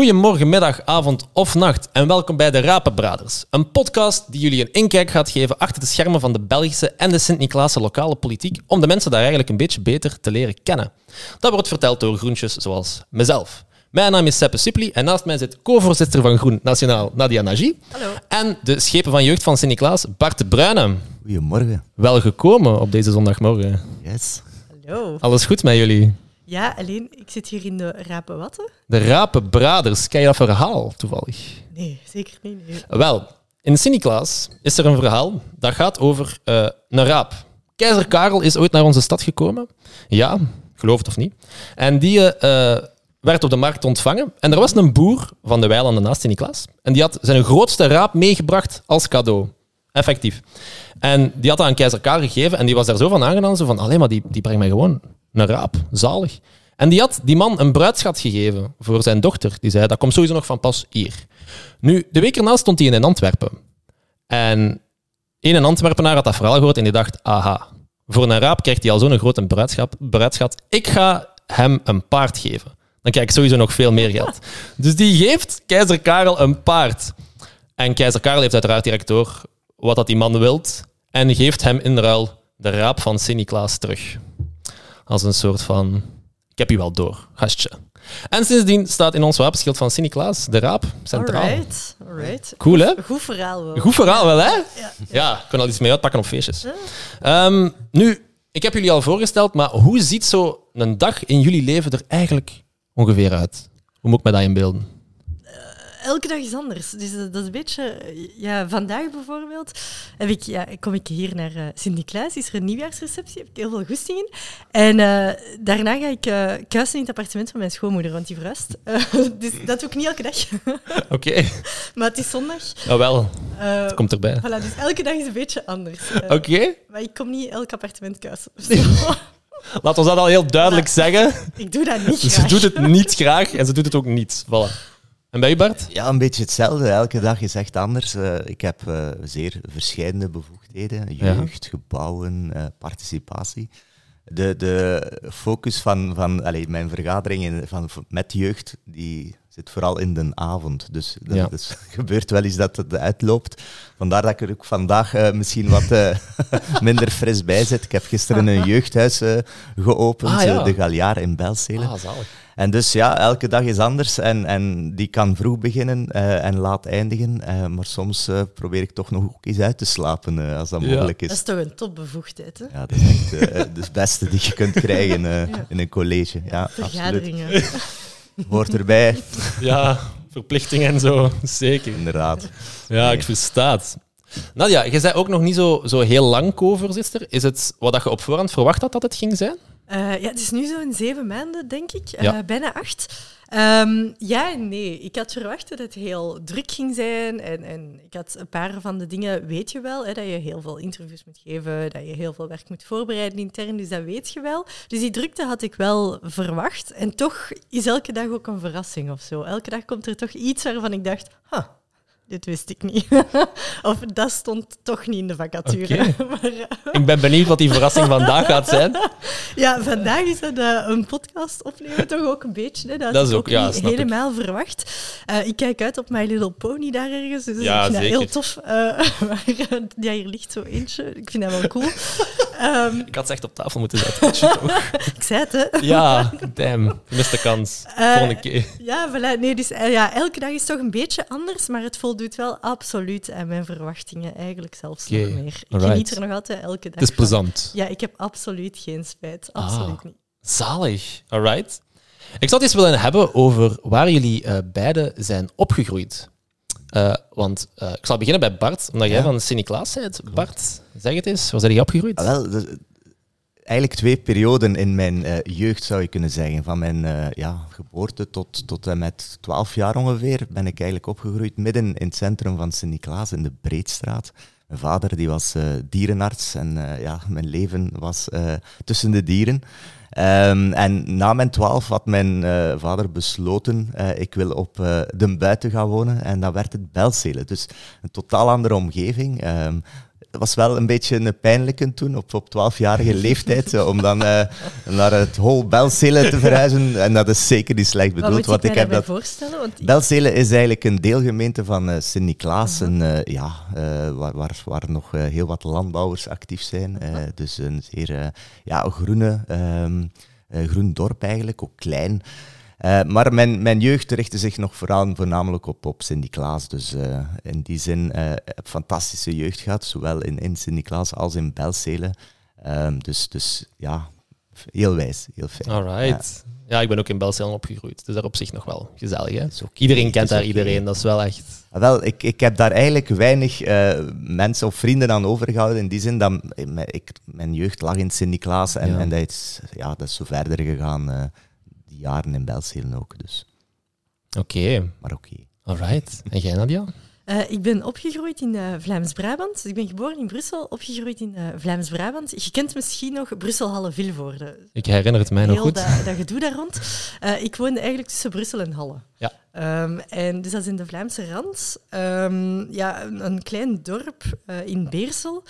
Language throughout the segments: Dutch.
Goedemorgen, middag, avond of nacht en welkom bij de Rapenbraders. Een podcast die jullie een inkijk gaat geven achter de schermen van de Belgische en de Sint-Niklaase lokale politiek om de mensen daar eigenlijk een beetje beter te leren kennen. Dat wordt verteld door groentjes zoals mezelf. Mijn naam is Seppe Suppli en naast mij zit co-voorzitter van Groen Nationaal Nadia Nagy. Hallo. En de schepen van jeugd van Sint-Niklaas, Bart de Bruyne. Goedemorgen. Welgekomen op deze zondagmorgen. Yes. Hallo. Alles goed met jullie? Ja, alleen, ik zit hier in de Rapenwatten. De Rapenbraders, ken je dat verhaal toevallig? Nee, zeker niet. nee. Wel, in Sint-Niklaas is er een verhaal dat gaat over eh, een raap. Keizer Karel is ooit naar onze stad gekomen. Ja, geloof het of niet. En die eh, werd op de markt ontvangen. En er was een boer van de weilanden naast Sint-Niklaas. En die had zijn grootste raap meegebracht als cadeau. Effectief. En die had dat aan keizer Karel gegeven. En die was daar zo van aangedaan. Zo van, alleen maar die, die brengt mij gewoon een raap. Zalig. En die had die man een bruidschat gegeven voor zijn dochter. Die zei, dat komt sowieso nog van pas hier. Nu, de week erna stond hij in Antwerpen. En een Antwerpenaar had dat verhaal gehoord en die dacht, aha, voor een raap krijgt hij al zo'n grote bruidschap, bruidschat. Ik ga hem een paard geven. Dan krijg ik sowieso nog veel meer geld. Dus die geeft keizer Karel een paard. En keizer Karel heeft uiteraard direct door wat dat die man wilt en geeft hem in ruil de raap van Sint-Niklaas terug. Als een soort van, ik heb u wel door, gastje. En sindsdien staat in ons wapenschild van Sint-Niklaas de raap centraal. Alright, alright. Cool, hè? Goed verhaal wel. Goed verhaal wel, hè? Ja. Ja, ik kan al iets mee uitpakken op feestjes. Ehm, nu, ik heb jullie al voorgesteld, maar hoe ziet zo een dag in jullie leven er eigenlijk ongeveer uit? Hoe moet ik me dat inbeelden? Elke dag is anders. Dus dat is een beetje... Ja, vandaag bijvoorbeeld heb ik, ja, kom ik hier naar eh, Sint-Niklaas. Is er een nieuwjaarsreceptie. Heb ik heel veel goesting in. En eh, daarna ga ik kuisen in het appartement van mijn schoonmoeder, want die verhuist. Eh, dus dat doe ik niet elke dag. Oké, maar het is zondag. nou wel, het komt erbij. Voilà, dus elke dag is een beetje anders. Oké, Maar ik kom niet elk appartement kuisen. laat ons dat al heel duidelijk zeggen. ik doe dat niet Ze graag. doet het niet graag en ze doet het ook niet. Voilà. En bij u, Bart? Ja, een beetje hetzelfde. Elke dag is echt anders. Eh, ik heb eh, zeer verschillende bevoegdheden. Ja. Jeugd, gebouwen, eh, participatie. De, de focus van, van allee, mijn vergaderingen van, met jeugd die zit vooral in de avond. Dus dat Ja. dus gebeurt wel eens dat het uitloopt. Vandaar dat ik er ook vandaag misschien wat minder fris bij zit. Ik heb gisteren een jeugdhuis geopend, Ah, ja. de Galjaar in Belzele. Ah, zalig. En dus ja, elke dag is anders en, en die kan vroeg beginnen eh, en laat eindigen. Eh, maar soms eh, probeer ik toch nog ook eens uit te slapen eh, als dat Ja. mogelijk Dat is. is toch een topbevoegdheid, hè? Ja, dat is echt het beste die je kunt krijgen eh, Ja. in een college. Ja, absoluut. Vergaderingen. Hoort erbij, Ja, verplichtingen en zo, zeker. inderdaad. Ja, ik versta het. Nadia, je zei ook nog niet zo, zo heel lang co-voorzitter. Is het wat dat je op voorhand verwacht had dat het ging zijn? Eh, ja, het is nu zo in zeven maanden, denk ik. Eh, Ja. Bijna acht. Ehm, ja en nee. Ik had verwacht dat het heel druk ging zijn. En, en ik had een paar van de dingen, weet je wel, hè, dat je heel veel interviews moet geven, dat je heel veel werk moet voorbereiden intern, dus dat weet je wel. Dus die drukte had ik wel verwacht. En toch is elke dag ook een verrassing of zo. Elke dag komt er toch iets waarvan ik dacht, huh, dit wist ik niet. of dat stond toch niet in de vacature. Maar, eh, Ik ben benieuwd wat die verrassing vandaag gaat zijn. ja, vandaag is dat eh, een podcast opnemen toch ook een beetje. Hè? Dat, is ook- ja, niet ik. helemaal verwacht. Eh, ik kijk uit op My Little Pony daar ergens, dus Ja, ik vind zeker. dat heel tof. Maar ja, hier ligt zo eentje. Ik vind dat wel cool. Ehm, Ik had ze echt op tafel moeten zetten. Ik zei het, hè. Ja, damn. Je mist de kans. Volgende keer. Ja, voilà. nee, dus, ja, elke dag is toch een beetje anders, maar het voldoet wel absoluut aan mijn verwachtingen. Eigenlijk zelfs nog meer. Ik alright. geniet er nog altijd elke dag Het is plezant. Ja, ik heb absoluut geen spijt. Absoluut Ah. niet. Zalig. Alright. Ik zou het eens willen hebben over waar jullie eh beiden zijn opgegroeid. Eh, want eh, ik zal beginnen bij Bart, omdat jij Ja. van Sint-Niklaas bent. Bart, zeg het eens. Waar zijn jij opgegroeid? Ah, wel, de- eigenlijk twee perioden in mijn eh, jeugd zou je kunnen zeggen. Van mijn eh, ja, geboorte tot, tot en met 12 jaar ongeveer ben ik eigenlijk opgegroeid midden in het centrum van Sint-Niklaas in de Breedstraat. Mijn vader die was eh, dierenarts en ja, mijn leven was tussen de dieren. Ehm, en na mijn twaalf had mijn vader besloten, eh, ik wil op eh, de buiten gaan wonen. En dat werd het Belzele. Dus een totaal andere omgeving. Ehm, was wel een beetje een pijnlijke toen, op, op 12-jarige leeftijd, om dan eh, naar het Hol Belzele te verhuizen. En dat is zeker niet slecht Wat bedoeld, moet want ik ik mij heb dat... voorstellen? Want Belzele is eigenlijk een deelgemeente van eh Sint-Niklaas, eh, ja, waar, waar, waar nog heel wat landbouwers actief zijn. Dus een zeer ja, groene, ehm, eh, groen dorp eigenlijk, ook klein. Eh, maar mijn, mijn jeugd richtte zich nog vooral voornamelijk op, op Sint-Niklaas. Dus eh, in die zin eh heb fantastische jeugd gehad, zowel in, in Sint-Niklaas als in Belzele. Ehm, dus, dus ja, heel wijs, heel fijn. Alright. Ja. ik ben ook in Belzelen opgegroeid, dus daar op zich nog wel gezellig. Hè? Iedereen kent daar iedereen, dat is wel echt... Ah, Wel, ik, ik heb daar eigenlijk weinig mensen of vrienden aan overgehouden. In die zin dat ik, mijn jeugd lag in Sint-Niklaas en, Ja. en dat, is, ja, dat is zo verder gegaan, jaren in Belzelen ook. Dus. Oké, Maar oké. alright. En jij, Nadia? Eh, ik ben opgegroeid in eh, Vlaams-Brabant. Dus ik ben geboren in Brussel, opgegroeid in eh, Vlaams-Brabant. Je kent misschien nog Brussel-Halle-Vilvoorde. Ik herinner het mij nog Heel goed. dat, dat gedoe daar rond. Eh, ik woonde eigenlijk tussen Brussel en Halle. Ja. Ehm, en dus dat is in de Vlaamse rand. Ehm, ja, een, een klein dorp eh, in Beersel.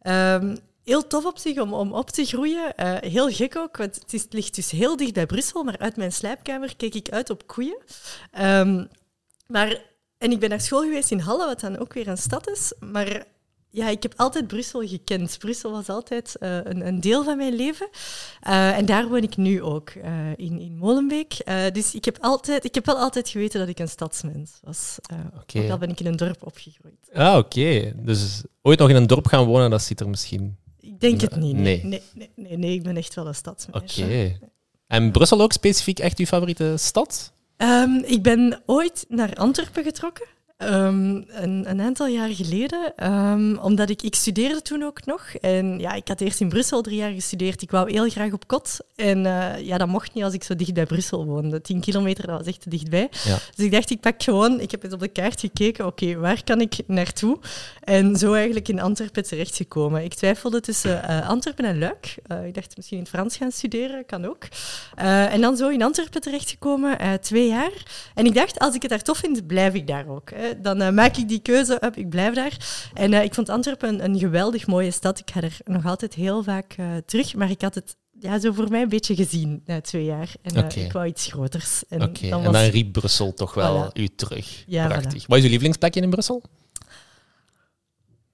Ehm, heel tof op zich om, om op te groeien. Eh, heel gek ook, want het, is, het ligt dus heel dicht bij Brussel, maar uit mijn slaapkamer keek ik uit op koeien. Ehm, maar, en ik ben naar school geweest in Halle, wat dan ook weer een stad is. Maar ja, ik heb altijd Brussel gekend. Brussel was altijd eh, een, een deel van mijn leven. Eh, en daar woon ik nu ook, in, in Molenbeek. Dus ik heb, altijd, ik heb wel altijd geweten dat ik een stadsmens was. Oké. Ook al ben ik in een dorp opgegroeid. Ah, oké. Dus ooit nog in een dorp gaan wonen, dat ziet er misschien... Ik denk het niet. Nee. Nee, nee, nee, nee, ik ben echt wel een stadsmens. Oké. En Brussel ook specifiek echt uw favoriete stad? Ehm, ik ben ooit naar Antwerpen getrokken. Ehm, een, een aantal jaar geleden, Ehm, omdat ik, ik studeerde toen ook nog. En ja, ik had eerst in Brussel drie jaar gestudeerd. Ik wou heel graag op kot. En eh, ja, dat mocht niet als ik zo dicht bij Brussel woonde. 10 kilometer, dat was echt te dichtbij. Ja. Dus ik dacht, ik pak gewoon, ik heb eens op de kaart gekeken, oké, waar kan ik naartoe? En zo eigenlijk in Antwerpen terechtgekomen. Ik twijfelde tussen eh, Antwerpen en Luik. Eh, ik dacht misschien in het Frans gaan studeren, kan ook. En dan zo in Antwerpen terechtgekomen, twee jaar. En ik dacht, als ik het daar tof vind, blijf ik daar ook. Hè. Dan eh, maak ik die keuze, up, ik blijf daar. En eh, ik vond Antwerpen een, een geweldig mooie stad. Ik ga er nog altijd heel vaak eh, terug, maar ik had het ja, zo voor mij een beetje gezien na twee jaar. En ik wou iets groters. En dan en was- dan riep Brussel toch wel Voilà. u terug. Ja, Prachtig. Wat is uw lievelingsplekje in Brussel?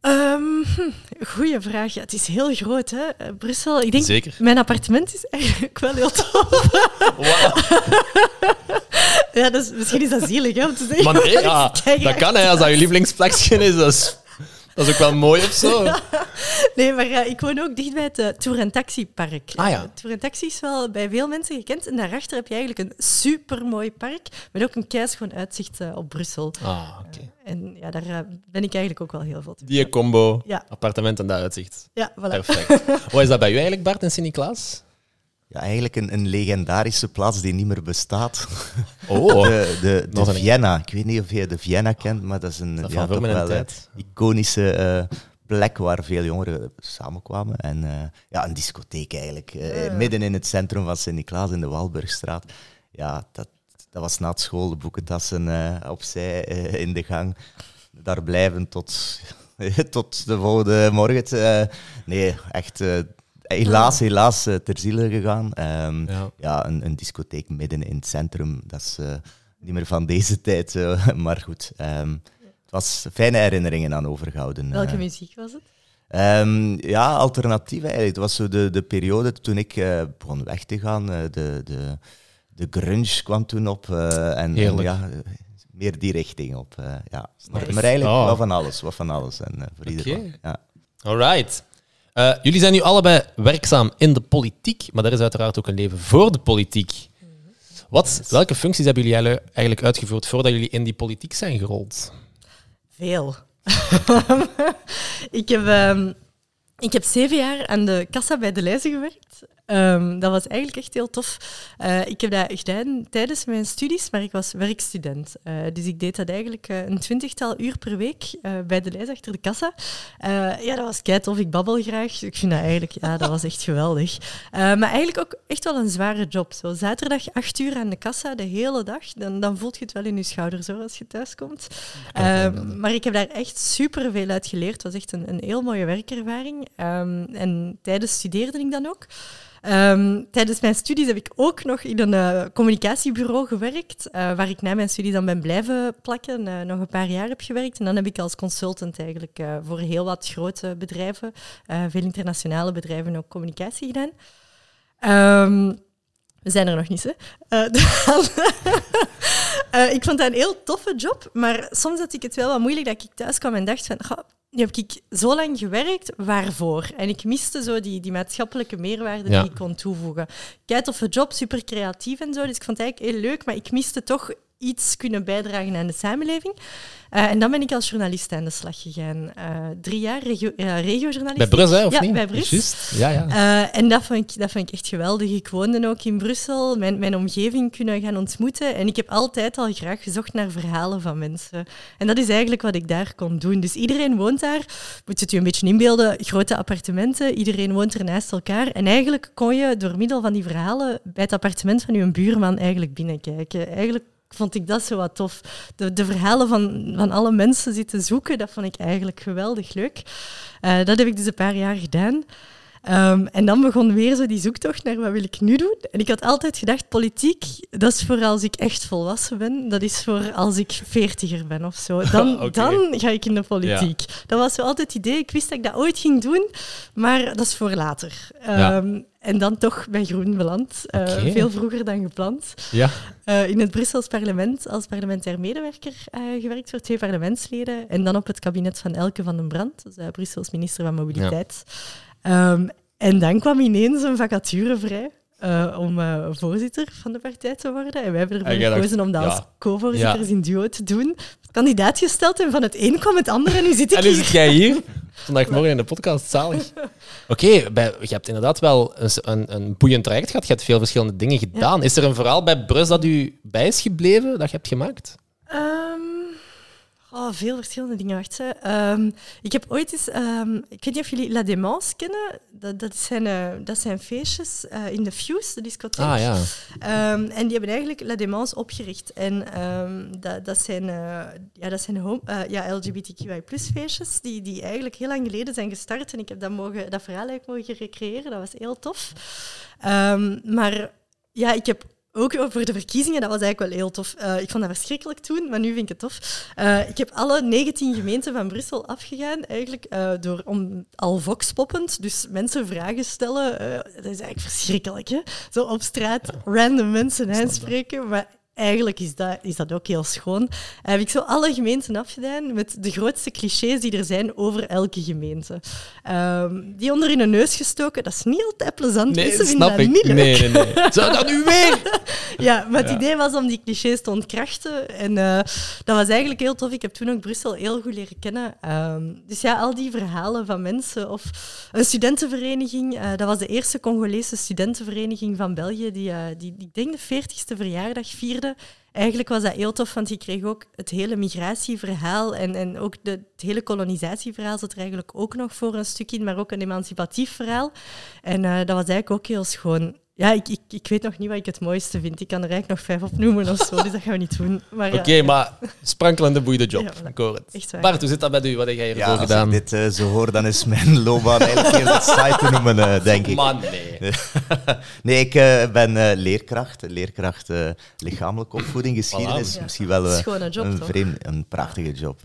Ehm, hm, goeie vraag. Ja, het is heel groot, hè? Brussel. Ik denk, Zeker. mijn appartement is eigenlijk wel heel tof. ja, dat is, misschien is dat zielig, hè, om te zeggen. Maar nee, ja, dat kan hè, als dat uw lievelingsplekje is. Dat is, dat is ook wel mooi of zo. Nee, maar eh, ik woon ook dicht bij het eh, Tour en Taxi Park. Ah, ja. Eh, Tour en Taxi is wel bij veel mensen gekend. En daarachter heb je eigenlijk een supermooi park met ook een keischoon uitzicht op Brussel. Ah, oké. En ja, daar ben ik eigenlijk ook wel heel veel te Die combo, Ja. appartement en dat uitzicht. Ja, voilà. Perfect. Wat is dat bij u eigenlijk, Bart en Sint-Niklaas? Ja, eigenlijk een, een legendarische plaats die niet meer bestaat. Oh, De, de, de Vienna. Ik weet niet of je de Vienna kent, maar dat is een Dat ja, toch wel een tijd. iconische eh, plek waar veel jongeren samenkwamen. En eh, ja, een discotheek eigenlijk. eh, Ja. Midden in het centrum van Sint-Niklaas in de Walburgstraat. Ja, dat, dat was na het school, de boekentassen eh, opzij eh, in de gang. Daar blijven tot, tot de volgende morgen. Eh, nee, echt... Helaas, helaas eh, ter ziele gegaan. Ehm, Ja. ja, een, een discotheek midden in het centrum, dat is eh, niet meer van deze tijd. maar goed, ehm, het was fijne herinneringen aan overgehouden. Welke eh. muziek was het? Ehm, ja, alternatief eigenlijk. Het was zo de, de periode toen ik begon weg te gaan. de, de, de grunge kwam toen op. eh, en, ja, meer die richting op. ja. maar, Nice. maar eigenlijk Oh. wel van alles. Wat van alles. En, voor Oké. iedereen. Ja. Alright. Eh, jullie zijn nu allebei werkzaam in de politiek, maar er is uiteraard ook een leven voor de politiek. Wat, welke functies hebben jullie eigenlijk- uitgevoerd voordat jullie in die politiek zijn gerold? Veel. ik, heb, ehm, ik heb zeven jaar aan de kassa bij de lijzen gewerkt. Ehm, dat was eigenlijk echt heel tof. Eh, ik heb dat gedaan tijdens mijn studies, maar ik was werkstudent. Uh, dus ik deed dat eigenlijk uh, een twintigtal uur per week bij de lijst achter de kassa. ja, dat was kei tof. Ik babbel graag. Ik vind dat eigenlijk, ja, dat was echt geweldig. maar eigenlijk ook echt wel een zware job. Zo zaterdag acht uur aan de kassa, de hele dag. Dan, dan voelt je het wel in je schouders hoor, als je thuis komt. Ehm, maar ik heb daar echt super veel uit geleerd. Het was echt een, een heel mooie werkervaring. Um, en tijdens studeerde ik dan ook. Um, tijdens mijn studies heb ik ook nog in een uh, communicatiebureau gewerkt, uh, waar ik na mijn studie dan ben blijven plakken, uh, nog een paar jaar heb gewerkt. En dan heb ik als consultant eigenlijk voor heel wat grote bedrijven, veel internationale bedrijven, ook communicatie gedaan. Um, we zijn er nog niet, hè? ik vond dat een heel toffe job, maar soms had ik het wel wat moeilijk dat ik thuis kwam en dacht van, nu heb ik zo lang gewerkt, waarvoor? En ik miste zo die, die maatschappelijke meerwaarde die ik kon toevoegen. Kijk of job, super creatief en zo, dus ik vond het eigenlijk heel leuk, maar ik miste toch iets kunnen bijdragen aan de samenleving. Uh, en dan ben ik als journalist aan de slag gegaan. Uh, drie jaar regio, uh, regiojournalist. Bij Brus, hè, of ja, niet? bij Brus. Ja, ja. en dat vond, ik, dat vond ik echt geweldig. Ik woonde ook in Brussel, mijn, mijn omgeving kunnen gaan ontmoeten. En ik heb altijd al graag gezocht naar verhalen van mensen. En dat is eigenlijk wat ik daar kon doen. Dus iedereen woont daar, moet je het je een beetje inbeelden, grote appartementen. Iedereen woont er naast elkaar. En eigenlijk kon je door middel van die verhalen bij het appartement van je buurman eigenlijk binnenkijken. Eigenlijk vond ik dat zo wat tof. De, de verhalen van, van alle mensen zitten zoeken, dat vond ik eigenlijk geweldig leuk. Uh, dat heb ik dus een paar jaar gedaan. Um, en dan begon weer zo die zoektocht naar wat wil ik nu doen. En ik had altijd gedacht, politiek, dat is voor als ik echt volwassen ben. Dat is voor als ik veertiger ben of zo. Dan, okay. dan ga ik in de politiek. Ja. Dat was zo altijd het idee. Ik wist dat ik dat ooit ging doen, maar dat is voor later. Ja. Um, en dan toch bij Groen beland. Uh, okay. Veel vroeger dan gepland. Ja. Uh, in het Brussels parlement als parlementair medewerker uh, gewerkt voor twee parlementsleden. En dan op het kabinet van Elke van den Brand, dus, Brussels minister van Mobiliteit. Ja. Um, en dan kwam ineens een vacature vrij. Uh, om uh, voorzitter van de partij te worden. En wij hebben ervoor gekozen dacht, om dat ja. als co-voorzitters ja. in duo te doen. Kandidaat gesteld en van het een kwam het andere en nu zit ik en nu zit jij hier, zondagmorgen in de podcast, zalig. Oké, okay, je hebt inderdaad wel een, een, een, boeiend traject gehad. Je hebt veel verschillende dingen gedaan. Ja. Is er een verhaal bij Brus dat u bij is gebleven, dat je hebt gemaakt? Um, Oh, veel verschillende dingen. Wacht, um, ik heb ooit eens... Um, ik weet niet of jullie La Démence kennen. Dat, dat, zijn, uh, dat zijn feestjes uh, in de Fuse, de discotheek. Ah, ja. Um, en die hebben eigenlijk La Démence opgericht. En dat, dat zijn, uh, ja, dat zijn home, ja, LGBTQI feestjes die, die eigenlijk heel lang geleden zijn gestart. En ik heb dat, mogen, dat verhaal eigenlijk mogen recreëren. Dat was heel tof. maar ja, ik heb ook over de verkiezingen, dat was eigenlijk wel heel tof. Uh, ik vond dat verschrikkelijk toen, maar nu vind ik het tof. Uh, ik heb alle 19 gemeenten van Brussel afgegaan, eigenlijk uh, door om al voxpoppend, dus mensen vragen stellen. dat is eigenlijk verschrikkelijk, hè? Zo op straat random mensen aanspreken, maar eigenlijk is dat, is dat ook heel schoon. heb ik zo alle gemeenten afgedaan met de grootste clichés die er zijn over elke gemeente. Um, die onder in een neus gestoken, dat is niet altijd plezant. Nee, Mensen snap vinden dat ik. niet nee, leuk. nee, nee. Zou dat nu weer? ja, maar het ja. idee was om die clichés te ontkrachten. En uh, dat was eigenlijk heel tof. Ik heb toen ook Brussel heel goed leren kennen. Um, dus ja, al die verhalen van mensen. Of een studentenvereniging. Uh, dat was de eerste Congolese studentenvereniging van België, die, die, die ik denk de 40ste verjaardag vierde. Eigenlijk was dat heel tof, want je kreeg ook het hele migratieverhaal en, en ook de, het hele kolonisatieverhaal zat er eigenlijk ook nog voor een stuk in, maar ook een emancipatief verhaal. En uh, dat was eigenlijk ook heel schoon. Ja, ik, ik, ik weet nog niet wat ik het mooiste vind. Ik kan er eigenlijk nog vijf opnoemen of zo, dus dat gaan we niet doen. Oké, okay, ja. maar sprankelende boeide job. Ja, ik hoor het. Echt waar. Bart, hoe zit dat bij u? Wat heb jij hiervoor ja, gedaan? Als ik dit uh, zo hoor, dan is mijn loopbaan eigenlijk heel wat saai te noemen, uh, denk ik. Man, nee. nee, ik uh, ben leerkracht. Leerkracht lichamelijke opvoeding, geschiedenis. Misschien wel een, job, een, vreemd, een prachtige job.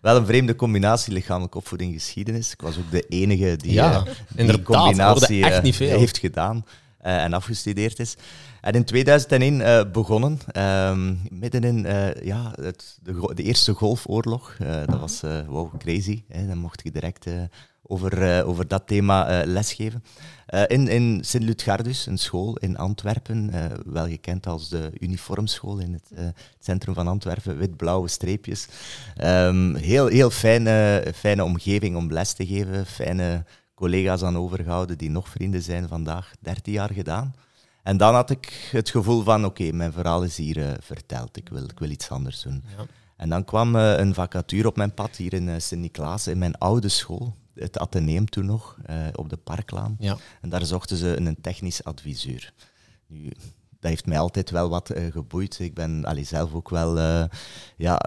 wel een vreemde combinatie lichamelijke opvoeding geschiedenis. Ik was ook de enige die ja, die combinatie echt niet veel. heeft gedaan. Uh, en afgestudeerd is. En in 2001 uh, begonnen, um, midden in uh, ja, het, de, de, eerste golfoorlog. dat was wow, crazy. Hè. Dan mocht je direct over, over dat thema lesgeven. in in Sint-Lutgardus, een school in Antwerpen, wel gekend als de uniformschool in het, het centrum van Antwerpen, wit-blauwe streepjes. Um, heel heel fijne, fijne omgeving om les te geven, fijne collega's aan overgehouden die nog vrienden zijn vandaag, 13 jaar gedaan. En dan had ik het gevoel van, oké, mijn verhaal is hier uh, verteld, ik wil, ik wil iets anders doen. Ja. En dan kwam uh, een vacature op mijn pad hier in uh, Sint-Niklaas, in mijn oude school, het Atheneum toen nog, op de Parklaan. Ja. En daar zochten ze een technisch adviseur. Nu, dat heeft mij altijd wel wat geboeid. Ik ben allee, zelf ook wel, ja,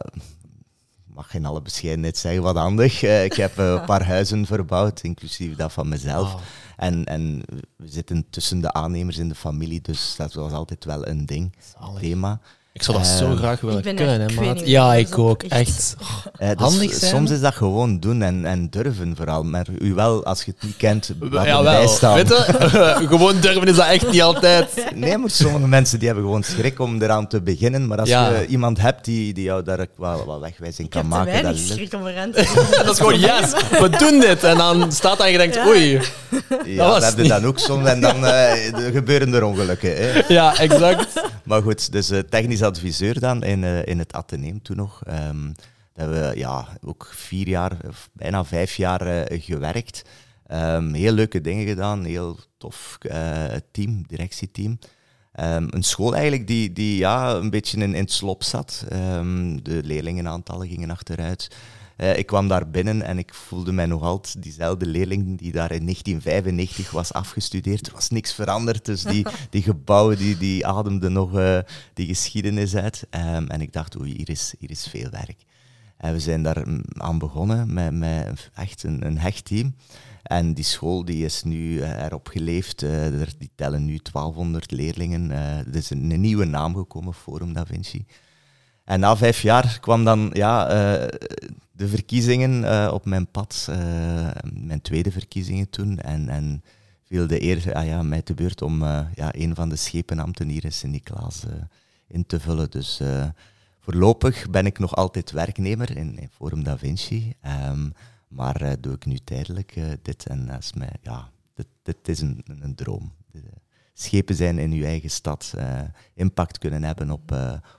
mag in alle bescheidenheid zeggen, wat handig. ik heb een paar huizen verbouwd, inclusief dat van mezelf. En, en we zitten tussen de aannemers in de familie, dus dat was altijd wel een ding, thema. Ik zou dat zo eh, graag willen kunnen, hè, maat. Ja, ik ook. Echt. Uh, handig zijn. Soms is dat gewoon doen en, en durven vooral. Maar u wel, als je het niet kent, wat ja, wel. staan. Weet je? gewoon durven is dat echt niet altijd. Nee, maar sommige mensen die hebben gewoon schrik om eraan te beginnen. Maar als je iemand hebt die, die jou daar wel wat wegwijzing kan maken... Dat schrik om eraan te Dat is gewoon, yes, we doen dit. En dan staat daar en je denkt, oei. Ja, dat, heb je dan ook soms. En dan uh, gebeuren er ongelukken. Hè. Ja, exact. Maar goed, dus uh, technisch adviseur dan in, uh, in het Atheneum toen nog. Um, daar hebben we ja, ook vier jaar, of bijna vijf jaar uh, gewerkt. Um, heel leuke dingen gedaan, heel tof team, directieteam. Um, een school eigenlijk die, die ja, een beetje in, in het slop zat. de leerlingenaantallen gingen achteruit. Uh, ik kwam daar binnen en ik voelde mij nog altijd diezelfde leerling die daar in 1995 was afgestudeerd. Er was niks veranderd, dus die, die gebouwen die, die ademden nog uh, die geschiedenis uit. Um, en ik dacht, oei, hier is, hier is veel werk. En we zijn daar mm, aan begonnen met, met echt een, een hecht team. En die school die is nu uh, erop geleefd. Uh, die tellen nu 1200 leerlingen. Uh, er is een, een, nieuwe naam gekomen, Forum Da Vinci. En na vijf jaar kwam dan ja, de verkiezingen uh, op mijn pad, uh, mijn tweede verkiezingen toen. En, en viel de eer ah ja, mij te beurt om ja, een van de schepenambten hier in Sint-Niklaas in te vullen. Dus voorlopig ben ik nog altijd werknemer in, Forum Da Vinci. Um, maar doe ik nu tijdelijk dit. En dat is mij, ja, dit, dit is een, een droom. Schepen zijn in uw eigen stad, impact kunnen hebben op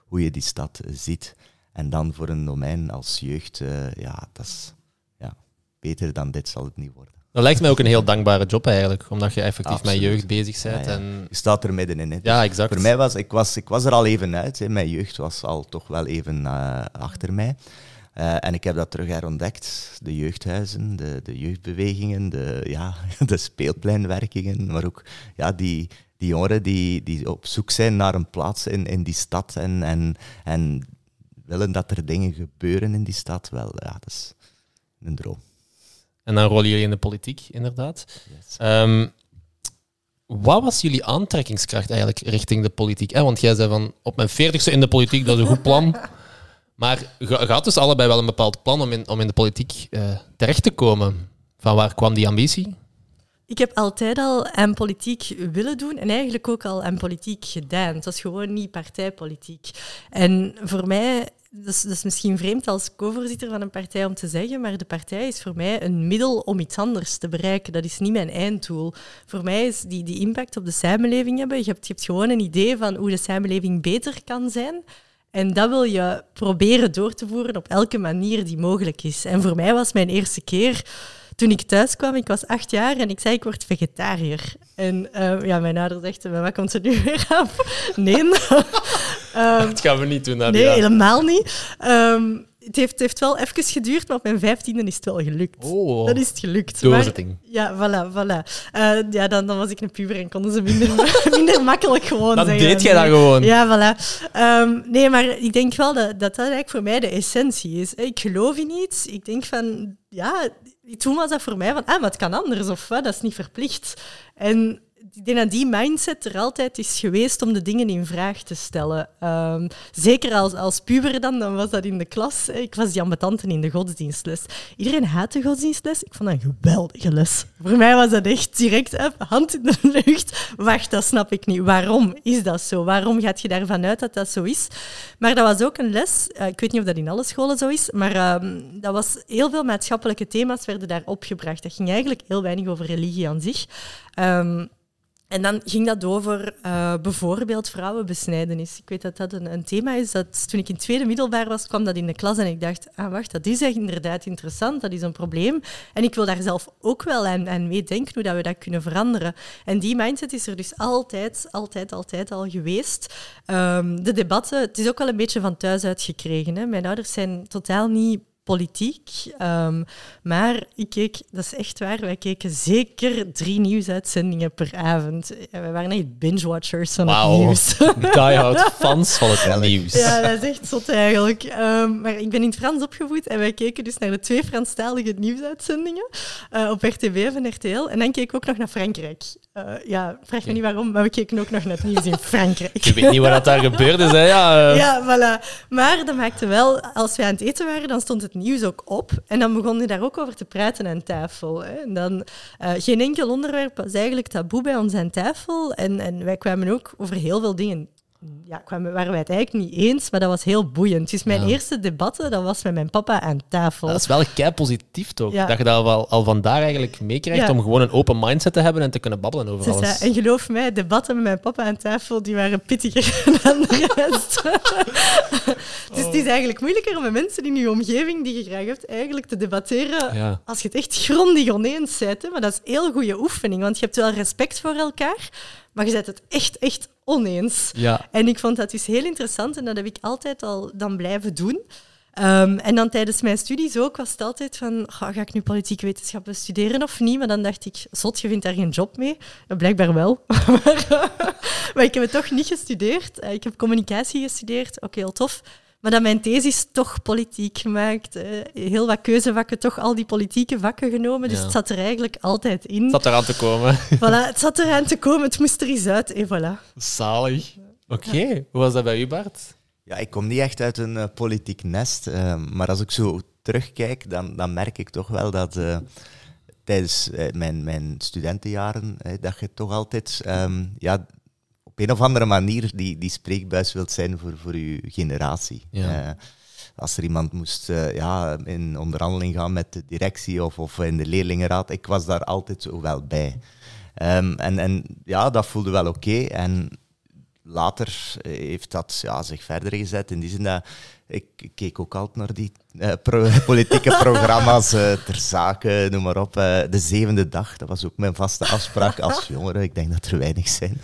hoe je die stad ziet. En dan voor een domein als jeugd, uh, ja, dat is ja, beter dan dit zal het niet worden. Dat lijkt mij ook een heel dankbare job eigenlijk, omdat je effectief met jeugd bezig bent. En... Je staat er middenin. Hè. ja, exact. Voor mij was ik, was, ik was er al even uit. Hè. Mijn jeugd was al toch wel even achter mij. Uh, en ik heb dat terug herontdekt. De jeugdhuizen, de, de jeugdbewegingen, de, ja, de speelpleinwerkingen, maar ook ja, die, die jongeren die, die op zoek zijn naar een plaats in, in die stad en, en, en willen dat er dingen gebeuren in die stad, wel, ja, dat is een droom. En dan rollen jullie in de politiek, inderdaad. Ehm, wat was jullie aantrekkingskracht eigenlijk richting de politiek? Eh, want jij zei van op mijn veertigste in de politiek, dat is een goed plan. Maar gaat dus allebei wel een bepaald plan om in, om in de politiek uh, terecht te komen? Van waar kwam die ambitie? Ik heb altijd al aan politiek willen doen en eigenlijk ook al aan politiek gedaan. Het was gewoon niet partijpolitiek. En voor mij dat is, dat is, misschien vreemd als co-voorzitter van een partij om te zeggen, maar de partij is voor mij een middel om iets anders te bereiken. Dat is niet mijn einddoel. Voor mij is die, die impact op de samenleving hebben. Je hebt, je hebt gewoon een idee van hoe de samenleving beter kan zijn. En dat wil je proberen door te voeren op elke manier die mogelijk is. En voor mij was mijn eerste keer toen ik thuis kwam, ik was acht jaar en ik zei ik word vegetariër. En uh, ja, mijn ouder zegt, wat komt er nu weer af? Nee. um, dat gaan we niet doen. Nee, helemaal niet. Um, het heeft, heeft wel even geduurd, maar op mijn vijftiende is het wel gelukt. Oh, dat is het gelukt. Doorzetting. ja, voilà, voilà. Uh, ja, dan, dan was ik een puber en konden ze minder, minder makkelijk gewoon dan zeggen. Dan deed jij dat gewoon. Ja, voilà. Um, nee, maar ik denk wel dat, dat dat eigenlijk voor mij de essentie is. Ik geloof in iets. Ik denk van, ja, toen was dat voor mij van, ah, het kan anders of dat is niet verplicht. En ik denk dat die mindset er altijd is geweest om de dingen in vraag te stellen. Um, zeker als, als puber dan, dan was dat in de klas. Ik was die ambetante in de godsdienstles. Iedereen haat de godsdienstles. Ik vond dat een geweldige les. Voor mij was dat echt direct, hand in de lucht. Wacht, dat snap ik niet. Waarom is dat zo? Waarom gaat je daarvan uit dat dat zo is? Maar dat was ook een les. Uh, ik weet niet of dat in alle scholen zo is, maar um, dat was heel veel maatschappelijke thema's werden daar opgebracht. Dat ging eigenlijk heel weinig over religie aan zich. Um, En dan ging dat over uh, bijvoorbeeld vrouwenbesnijdenis. Ik weet dat dat een, een, thema is. Dat, toen ik in tweede middelbaar was, kwam dat in de klas en ik dacht, ah wacht, dat is echt inderdaad interessant, dat is een probleem. En ik wil daar zelf ook wel aan, aan meedenken hoe dat we dat kunnen veranderen. En die mindset is er dus altijd, altijd, altijd al geweest. Um, de debatten, het is ook wel een beetje van thuis uitgekregen. Hè. Mijn ouders zijn totaal niet politiek. Um, maar ik keek, dat is echt waar, wij keken zeker drie nieuwsuitzendingen per avond. We waren echt binge-watchers van wow. het nieuws. Die-hard fans van het nieuws. Ja, dat is echt zot eigenlijk. Um, maar ik ben in het Frans opgevoed en wij keken dus naar de twee Franstalige nieuwsuitzendingen uh, op RTB en RTL. En dan keken we ook nog naar Frankrijk. Uh, ja, vraag me niet waarom, maar we keken ook nog naar het nieuws in Frankrijk. Je weet niet wat daar gebeurde, hè? Ja, uh. ja, voilà. Maar dat maakte wel, als we aan het eten waren, dan stond nieuws ook op. En dan begon hij daar ook over te praten aan tafel. Hè. En dan, uh, geen enkel onderwerp was eigenlijk taboe bij ons aan tafel. En, en wij kwamen ook over heel veel dingen ja, kwamen, waren wij het eigenlijk niet eens, maar dat was heel boeiend. Dus mijn eerste debatten, dat was met mijn papa aan tafel. Dat is wel kei positief toch? Dat je dat wel al vandaar eigenlijk meekrijgt om gewoon een open mindset te hebben en te kunnen babbelen over dus alles. en geloof mij, debatten met mijn papa aan tafel, die waren pittiger dan de rest. dus het is eigenlijk moeilijker om met mensen in je omgeving die je graag hebt, eigenlijk te debatteren als je het echt grondig oneens bent. Maar dat is een heel goede oefening, want je hebt wel respect voor elkaar, maar je zet het echt, echt oneens. Ja. En ik vond dat dus heel interessant en dat heb ik altijd al dan blijven doen. Um, en dan tijdens mijn studies ook was het altijd van, ga ik nu politieke wetenschappen studeren of niet? Maar dan dacht ik, zot, je vindt daar geen job mee. Blijkbaar wel. maar, ik heb het toch niet gestudeerd. Eh, ik heb communicatie gestudeerd, ook heel tof. Maar dat mijn thesis toch politiek gemaakt. heel wat keuzevakken, toch al die politieke vakken genomen. Dus het zat er eigenlijk altijd in. Het zat eraan te komen. Voilà, het zat eraan te komen. Het moest er eens uit. En voilà. Zalig. Oké. Hoe was dat bij u, Bart? Ja, ik kom niet echt uit een uh, politiek nest. Uh, maar als ik zo terugkijk, dan, dan merk ik toch wel dat... Uh, tijdens mijn, mijn studentenjaren, dat je toch altijd um, ja, een of andere manier die, die spreekbuis wilt zijn voor, voor uw generatie. Ja. Uh, als er iemand moest uh, ja, in onderhandeling gaan met de directie of, of in de leerlingenraad, ik was daar altijd zo wel bij. Um, en, en ja, dat voelde wel oké. En later heeft dat ja, zich verder gezet in die zin dat ik keek ook altijd naar die uh, politieke programma's uh, ter zake, noem maar op. Uh, de zevende dag, dat was ook mijn vaste afspraak als jongere. Ik denk dat er weinig zijn.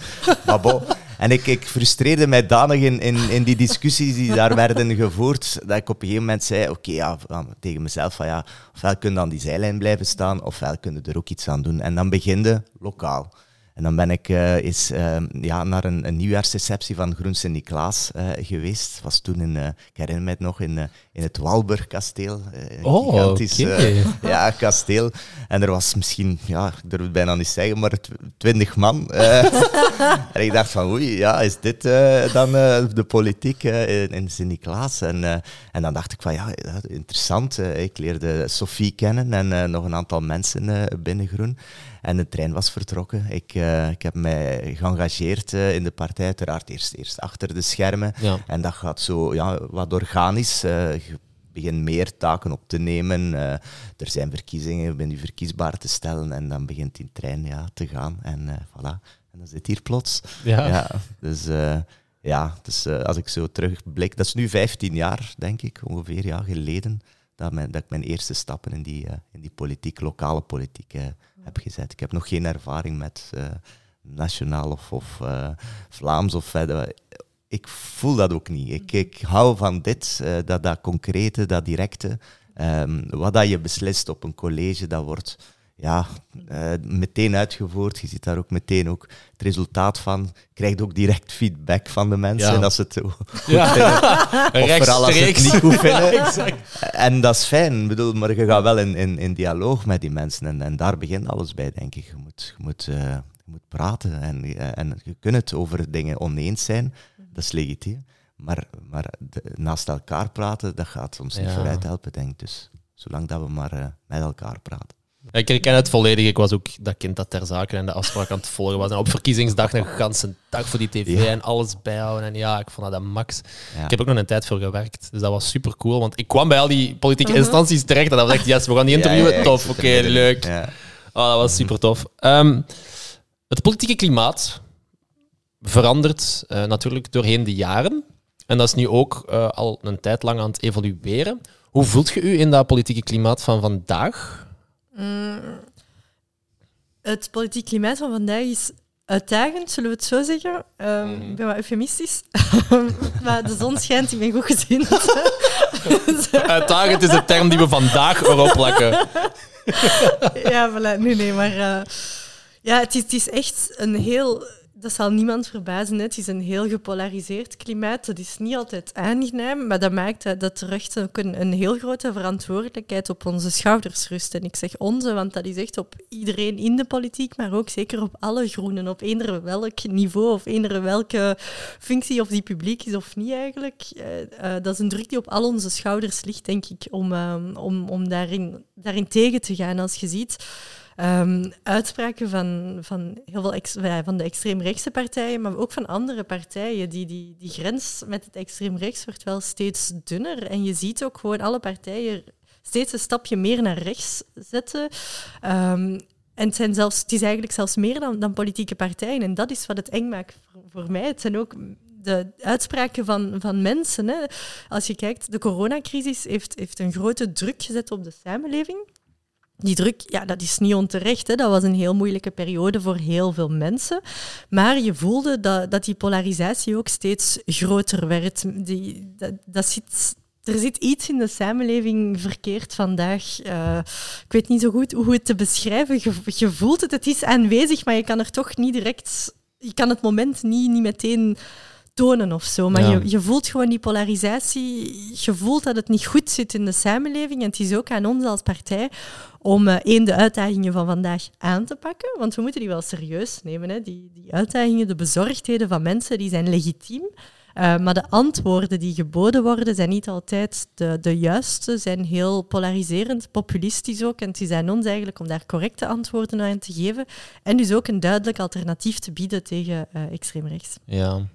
Maar bon. En ik, ik frustreerde mij danig in, in, in, die discussies die daar werden gevoerd, dat ik op een gegeven moment zei, oké, ja, tegen mezelf, van ja, ofwel kun je aan die zijlijn blijven staan, ofwel kun je er ook iets aan doen. En dan beginde lokaal. En dan ben ik uh, eens uh, ja, naar een, een nieuwjaarsreceptie van Groen Sint-Niklaas uh, geweest. was toen in, ik herinner me het nog, in, in het Walburgkasteel. een oh, gigantisch ja, kasteel. En er was misschien, ja, ik durf het bijna niet zeggen, maar twintig man. en ik dacht van, oei, ja, is dit dan de politiek in, in Sint-Niklaas? En, en dan dacht ik van, ja, interessant. ik leerde Sophie kennen en nog een aantal mensen binnen Groen. En de trein was vertrokken. Ik, uh, ik heb mij geëngageerd uh, in de partij, uiteraard eerst, eerst achter de schermen. Ja. En dat gaat zo ja, wat organisch. Uh, je begint meer taken op te nemen. er zijn verkiezingen, je bent je verkiesbaar te stellen. En dan begint die trein ja, te gaan. En voilà. En dan zit hier plots. Ja. ja dus ja, dus, als ik zo terugblik, dat is nu 15 jaar, denk ik, ongeveer ja, geleden, dat, mijn, dat ik mijn eerste stappen in die, in die politiek, lokale politiek heb gezet. Ik heb nog geen ervaring met uh, nationaal of, of uh, Vlaams of verder. Ik voel dat ook niet. Ik, ik hou van dit, uh, dat, dat concrete, dat directe. Um, wat dat je beslist op een college, dat wordt ja, uh, meteen uitgevoerd. Je ziet daar ook meteen ook het resultaat van. krijgt ook direct feedback van de mensen ja. als ze het goed ja. vinden. Of vooral als ze het niet goed vinden. En dat is fijn, ik bedoel, maar je gaat wel in, in, in dialoog met die mensen. En, en daar begint alles bij, denk ik. Je moet, je moet, uh, je moet praten en, uh, en je kunt het over dingen oneens zijn. Dat is legitiem. Maar, maar de, naast elkaar praten, dat gaat soms niet vooruit helpen, denk ik. Dus zolang dat we maar met elkaar praten. Ik ken het volledig. Ik was ook dat kind dat ter zake en de afspraak aan het volgen was. En op verkiezingsdag een ganse dag voor die tv en alles bijhouden. En ja, ik vond dat max. Ik heb ook nog een tijd voor gewerkt. Dus dat was super cool. Want ik kwam bij al die politieke uh -huh. instanties terecht. En dan was echt, yes, we gaan die interviewen. tof, oké, okay, leuk. Oh, dat was super tof. Um, Het politieke klimaat verandert uh, natuurlijk doorheen de jaren. En dat is nu ook uh, al een tijd lang aan het evolueren. Hoe voelt je u in dat politieke klimaat van vandaag? Mm, het politieke klimaat van vandaag is uitdagend, zullen we het zo zeggen. Um, Ik ben wat eufemistisch. maar de zon schijnt, ik ben goed gezien. uitdagend is de term die we vandaag erop plakken. ja, voilà. Nee, nee, maar... Uh, ja, het is, het is echt een heel dat zal niemand verbazen. Het is een heel gepolariseerd klimaat. Dat is niet altijd aangenaam, maar dat maakt dat er echt ook een, een, heel grote verantwoordelijkheid op onze schouders rust. En ik zeg onze, want dat is echt op iedereen in de politiek, maar ook zeker op alle groenen, op eender welk niveau of eender welke functie, of die publiek is of niet eigenlijk. Uh, dat is een druk die op al onze schouders ligt, denk ik, om, uh, om, om daarin, daarin tegen te gaan. Als je ziet Um, uitspraken van, van heel veel van de extreemrechtse partijen, maar ook van andere partijen. Die, die, die grens met het extreemrechts wordt wel steeds dunner. En je ziet ook gewoon alle partijen steeds een stapje meer naar rechts zetten. Um, en het, zijn zelfs, het is eigenlijk zelfs meer dan, dan politieke partijen. En dat is wat het eng maakt voor, voor mij. Het zijn ook de uitspraken van, van mensen. Hè. Als je kijkt, de coronacrisis heeft, heeft een grote druk gezet op de samenleving die druk, ja, dat is niet onterecht. Hè. Dat was een heel moeilijke periode voor heel veel mensen. Maar je voelde dat, dat die polarisatie ook steeds groter werd. Die, dat, zit, er zit iets in de samenleving verkeerd vandaag. Uh, ik weet niet zo goed hoe het te beschrijven. Je, je voelt het, het is aanwezig, maar je kan er toch niet direct... Je kan het moment niet, niet meteen tonen of zo. Maar je, je voelt gewoon die polarisatie. Je voelt dat het niet goed zit in de samenleving. En het is ook aan ons als partij om uh, één, de uitdagingen van vandaag aan te pakken. Want we moeten die wel serieus nemen. Hè. Die, die uitdagingen, de bezorgdheden van mensen, die zijn legitiem. Uh, maar de antwoorden die geboden worden, zijn niet altijd de, de juiste, zijn heel polariserend, populistisch ook. En het is aan ons eigenlijk om daar correcte antwoorden aan te geven. En dus ook een duidelijk alternatief te bieden tegen uh, extreemrechts. Ja,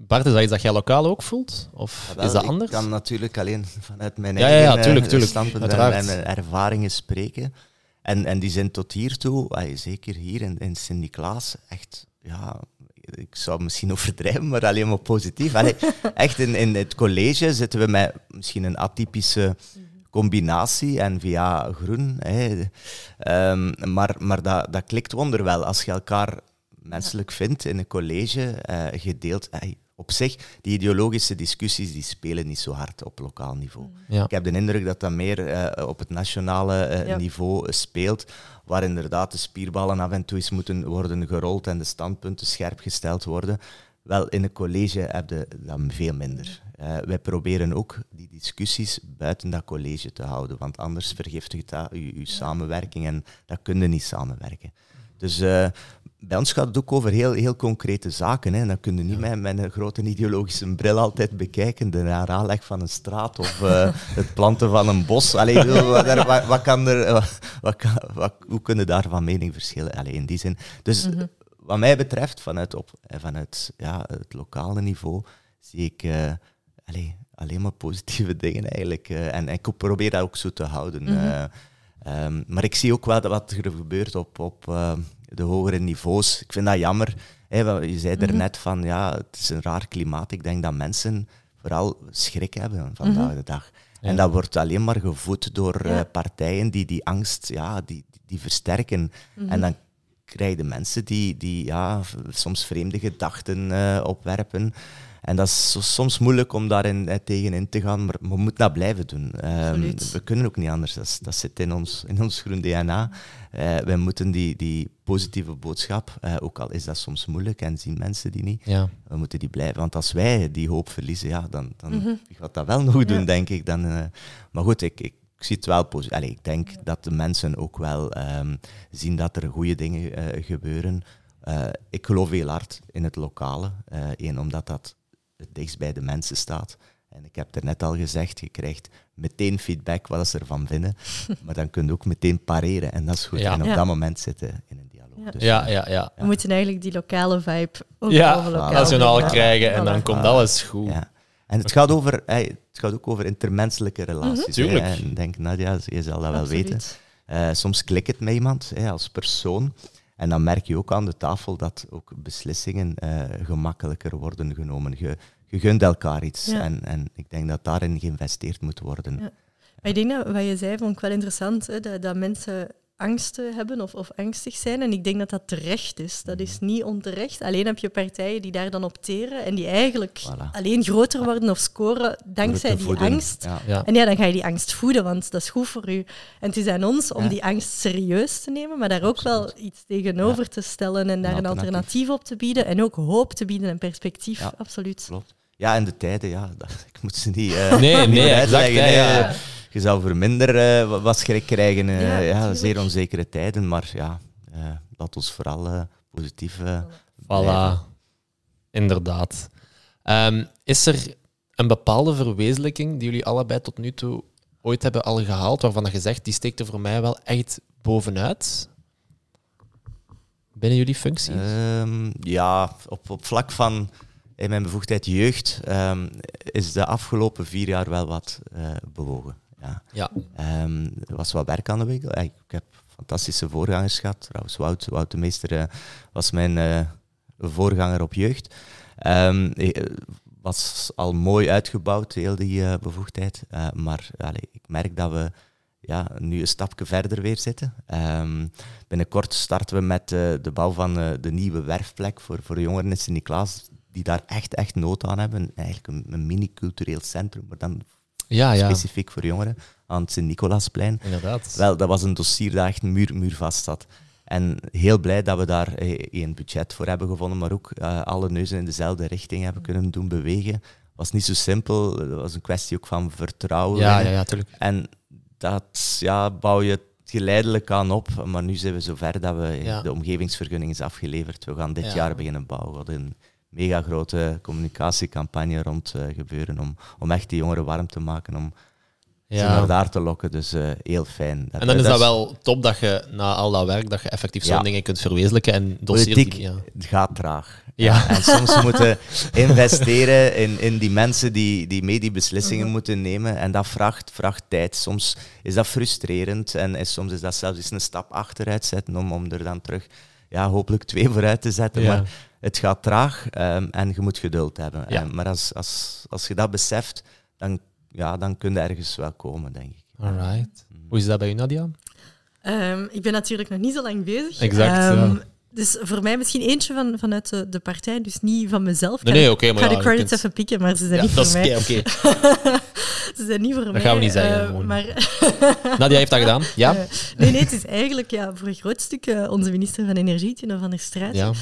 Bart, is dat iets dat jij lokaal ook voelt? Of is dat anders? Ik kan natuurlijk alleen vanuit mijn ja, eigen ja, ja, tuurlijk, tuurlijk. standpunt en mijn ervaringen spreken. En, en die zijn tot hiertoe, zeker hier in, in Sint-Niklaas, echt, ja, ik zou misschien overdrijven, maar alleen maar positief. Allee, echt in, in het college zitten we met misschien een atypische combinatie en via groen. Um, maar maar dat, dat klikt wonderwel als je elkaar menselijk vindt in een college, uh, gedeeld op zich, die ideologische discussies die spelen niet zo hard op lokaal niveau. Mm. Ik heb de indruk dat dat meer uh, op het nationale uh, niveau speelt, waar inderdaad de spierballen af en toe eens moeten worden gerold en de standpunten scherp gesteld worden. Wel, in een college heb je dat veel minder. Uh, wij proberen ook die discussies buiten dat college te houden, want anders vergiftigt dat je, samenwerking en dat kun je niet samenwerken. Dus uh, bij ons gaat het ook over heel, heel concrete zaken. Hè. Dat kun je niet met, met een grote ideologische bril altijd bekijken. De aanleg van een straat of uh, het planten van een bos. Allee, wat, wat, wat, kan er, wat, hoe kunnen daar van mening verschillen? Allee, in die zin. Dus mm -hmm. wat mij betreft, vanuit, op, vanuit ja, het lokale niveau, zie ik uh, allee, alleen maar positieve dingen eigenlijk. Uh, en, en, ik probeer dat ook zo te houden. Mm -hmm. Um, maar ik zie ook wel wat er gebeurt op... op de hogere niveaus. Ik vind dat jammer. je zei er mhm. net van, ja, het is een raar klimaat. Ik denk dat mensen vooral schrik hebben vandaag mhm. de dag. En dat wordt alleen maar gevoed door eh, partijen die die angst ja, die, die versterken. Mhm. En dan krijg je mensen die, die ja, soms vreemde gedachten uh, opwerpen. En dat is soms moeilijk om daarin eh, tegenin te gaan, maar we moeten dat blijven doen. Um, we kunnen ook niet anders. Dat, dat zit in ons, in ons groen DNA. Uh, wij moeten die, die positieve boodschap, uh, ook al is dat soms moeilijk en zien mensen die niet, ja. we moeten die blijven. Want als wij die hoop verliezen, ja, dan, dan mm -hmm. gaat dat wel nog doen, denk ik. Dan, uh, maar goed, ik, ik, ik zie het wel positief. Allee, ik denk dat de mensen ook wel um, zien dat er goede dingen gebeuren. ik geloof heel hard in het lokale. Eén, omdat dat het dichtst bij de mensen staat. En ik heb er net al gezegd, je krijgt meteen feedback wat ze ervan vinden, maar dan kun je ook meteen pareren en dat is goed. En op dat moment zitten in een dialoog. Ja. Dus, ja, ja, ja. We moeten eigenlijk die lokale vibe ook ja, nationaal krijgen en dan komt alles goed. En het gaat, over, hey, het gaat ook over intermenselijke relaties. Mm -hmm. En ik denk, Nadia, je zal dat wel weten. Uh, soms klikt het met iemand hey, als persoon. En dan merk je ook aan de tafel dat ook beslissingen eh, gemakkelijker worden genomen. Je, je gunt elkaar iets. Ja. En, en ik denk dat daarin geïnvesteerd moet worden. Ja. Maar ik denk dat wat je zei, vond ik wel interessant, hè, dat, dat mensen angsten hebben of, of angstig zijn. En ik denk dat dat terecht is. Dat is niet onterecht. Alleen heb je partijen die daar dan op teren en die eigenlijk Voilà. alleen groter worden of scoren dankzij die voeden. angst. Ja. Ja. En ja, dan ga je die angst voeden, want dat is goed voor u. En het is aan ons om Ja. die angst serieus te nemen, maar daar ook wel iets tegenover te stellen en daar een alternatief. alternatief op te bieden en ook hoop te bieden en perspectief. Ja. Absoluut. Klopt. Ja, en de tijden, ja, dat, ik moet ze niet, eh, Nee, niet nee, exact, ja. Je zou voor minder eh, wa- wat schrik krijgen. eh, Ja, ja, zeer onzekere tijden, maar ja, eh, laat ons vooral positief Voilà, blijven. inderdaad. Ehm, is er een bepaalde verwezenlijking die jullie allebei tot nu toe ooit hebben al gehaald, waarvan dat je zegt, die steekt er voor mij wel echt bovenuit? Binnen jullie functie? Ehm, ja, op, op vlak van in mijn bevoegdheid jeugd ehm, is de afgelopen vier jaar wel wat eh, bewogen. Ja. ja. Ehm, er was wat werk aan de winkel. Ik heb fantastische voorgangers gehad. Trouwens, Wout, Wout de Meester eh, was mijn eh, voorganger op jeugd. Eh, was al mooi uitgebouwd, heel die bevoegdheid. Maar allee, ik merk dat we ja, nu een stapje verder weer zitten. Ehm, binnenkort starten we met de bouw van de nieuwe werfplek voor, voor jongeren in Sint-Niklaas, die daar echt, echt nood aan hebben. Eigenlijk een, een mini-cultureel centrum, maar dan Ja, ja, specifiek voor jongeren, aan het Sint-Nicolasplein. inderdaad. Wel, dat was een dossier dat echt muur, muur vast zat. En heel blij dat we daar eh, een budget voor hebben gevonden, maar ook eh, alle neuzen in dezelfde richting hebben kunnen doen bewegen. was niet zo simpel, het was een kwestie ook van vertrouwen. ja, ja, ja, tuurlijk. En dat ja, bouw je geleidelijk aan op, maar nu zijn we zover dat we Ja. de omgevingsvergunning is afgeleverd. We gaan dit Ja. jaar beginnen bouwen. We hadden een mega grote communicatiecampagne rond eh, gebeuren om, om echt die jongeren warm te maken, om ze Ja. naar daar te lokken. Dus eh, heel fijn. En dan is dat wel top dat je na al dat werk, dat je effectief zo'n Ja. dingen kunt verwezenlijken en Politiek die... Ja. het gaat traag. Ja. En soms moeten investeren in, in die mensen die, die mee die beslissingen Mhm. moeten nemen. En dat vraagt, vraagt tijd. Soms is dat frustrerend en, en soms is dat zelfs eens een stap achteruit zetten om, om er dan terug ja, hopelijk twee vooruit te zetten. Ja. Maar het gaat traag ehm, en je moet geduld hebben. Ja. En- maar als, als, als je dat beseft, dan, ja, dan kun je ergens wel komen, denk ik. Alright. Hoe is dat bij u, Nadia? Ehm, ik ben natuurlijk nog niet zo lang bezig. Exact, Ehm, ja. Dus voor mij misschien eentje van, vanuit de, de partij, dus niet van mezelf. Nee, nee, maar Ik ga ja, de credits kunt- even pikken, maar ze zijn Ja, niet voor is mij. oké. oké. Ze zijn niet voor mij. Dat gaan we niet zeggen, gewoon. maar Nadia heeft dat gedaan? Ja? Eh, nee, nee, het is eigenlijk ja, voor een groot stuk eh, onze minister van Energie, Tino van der Straat. Ja.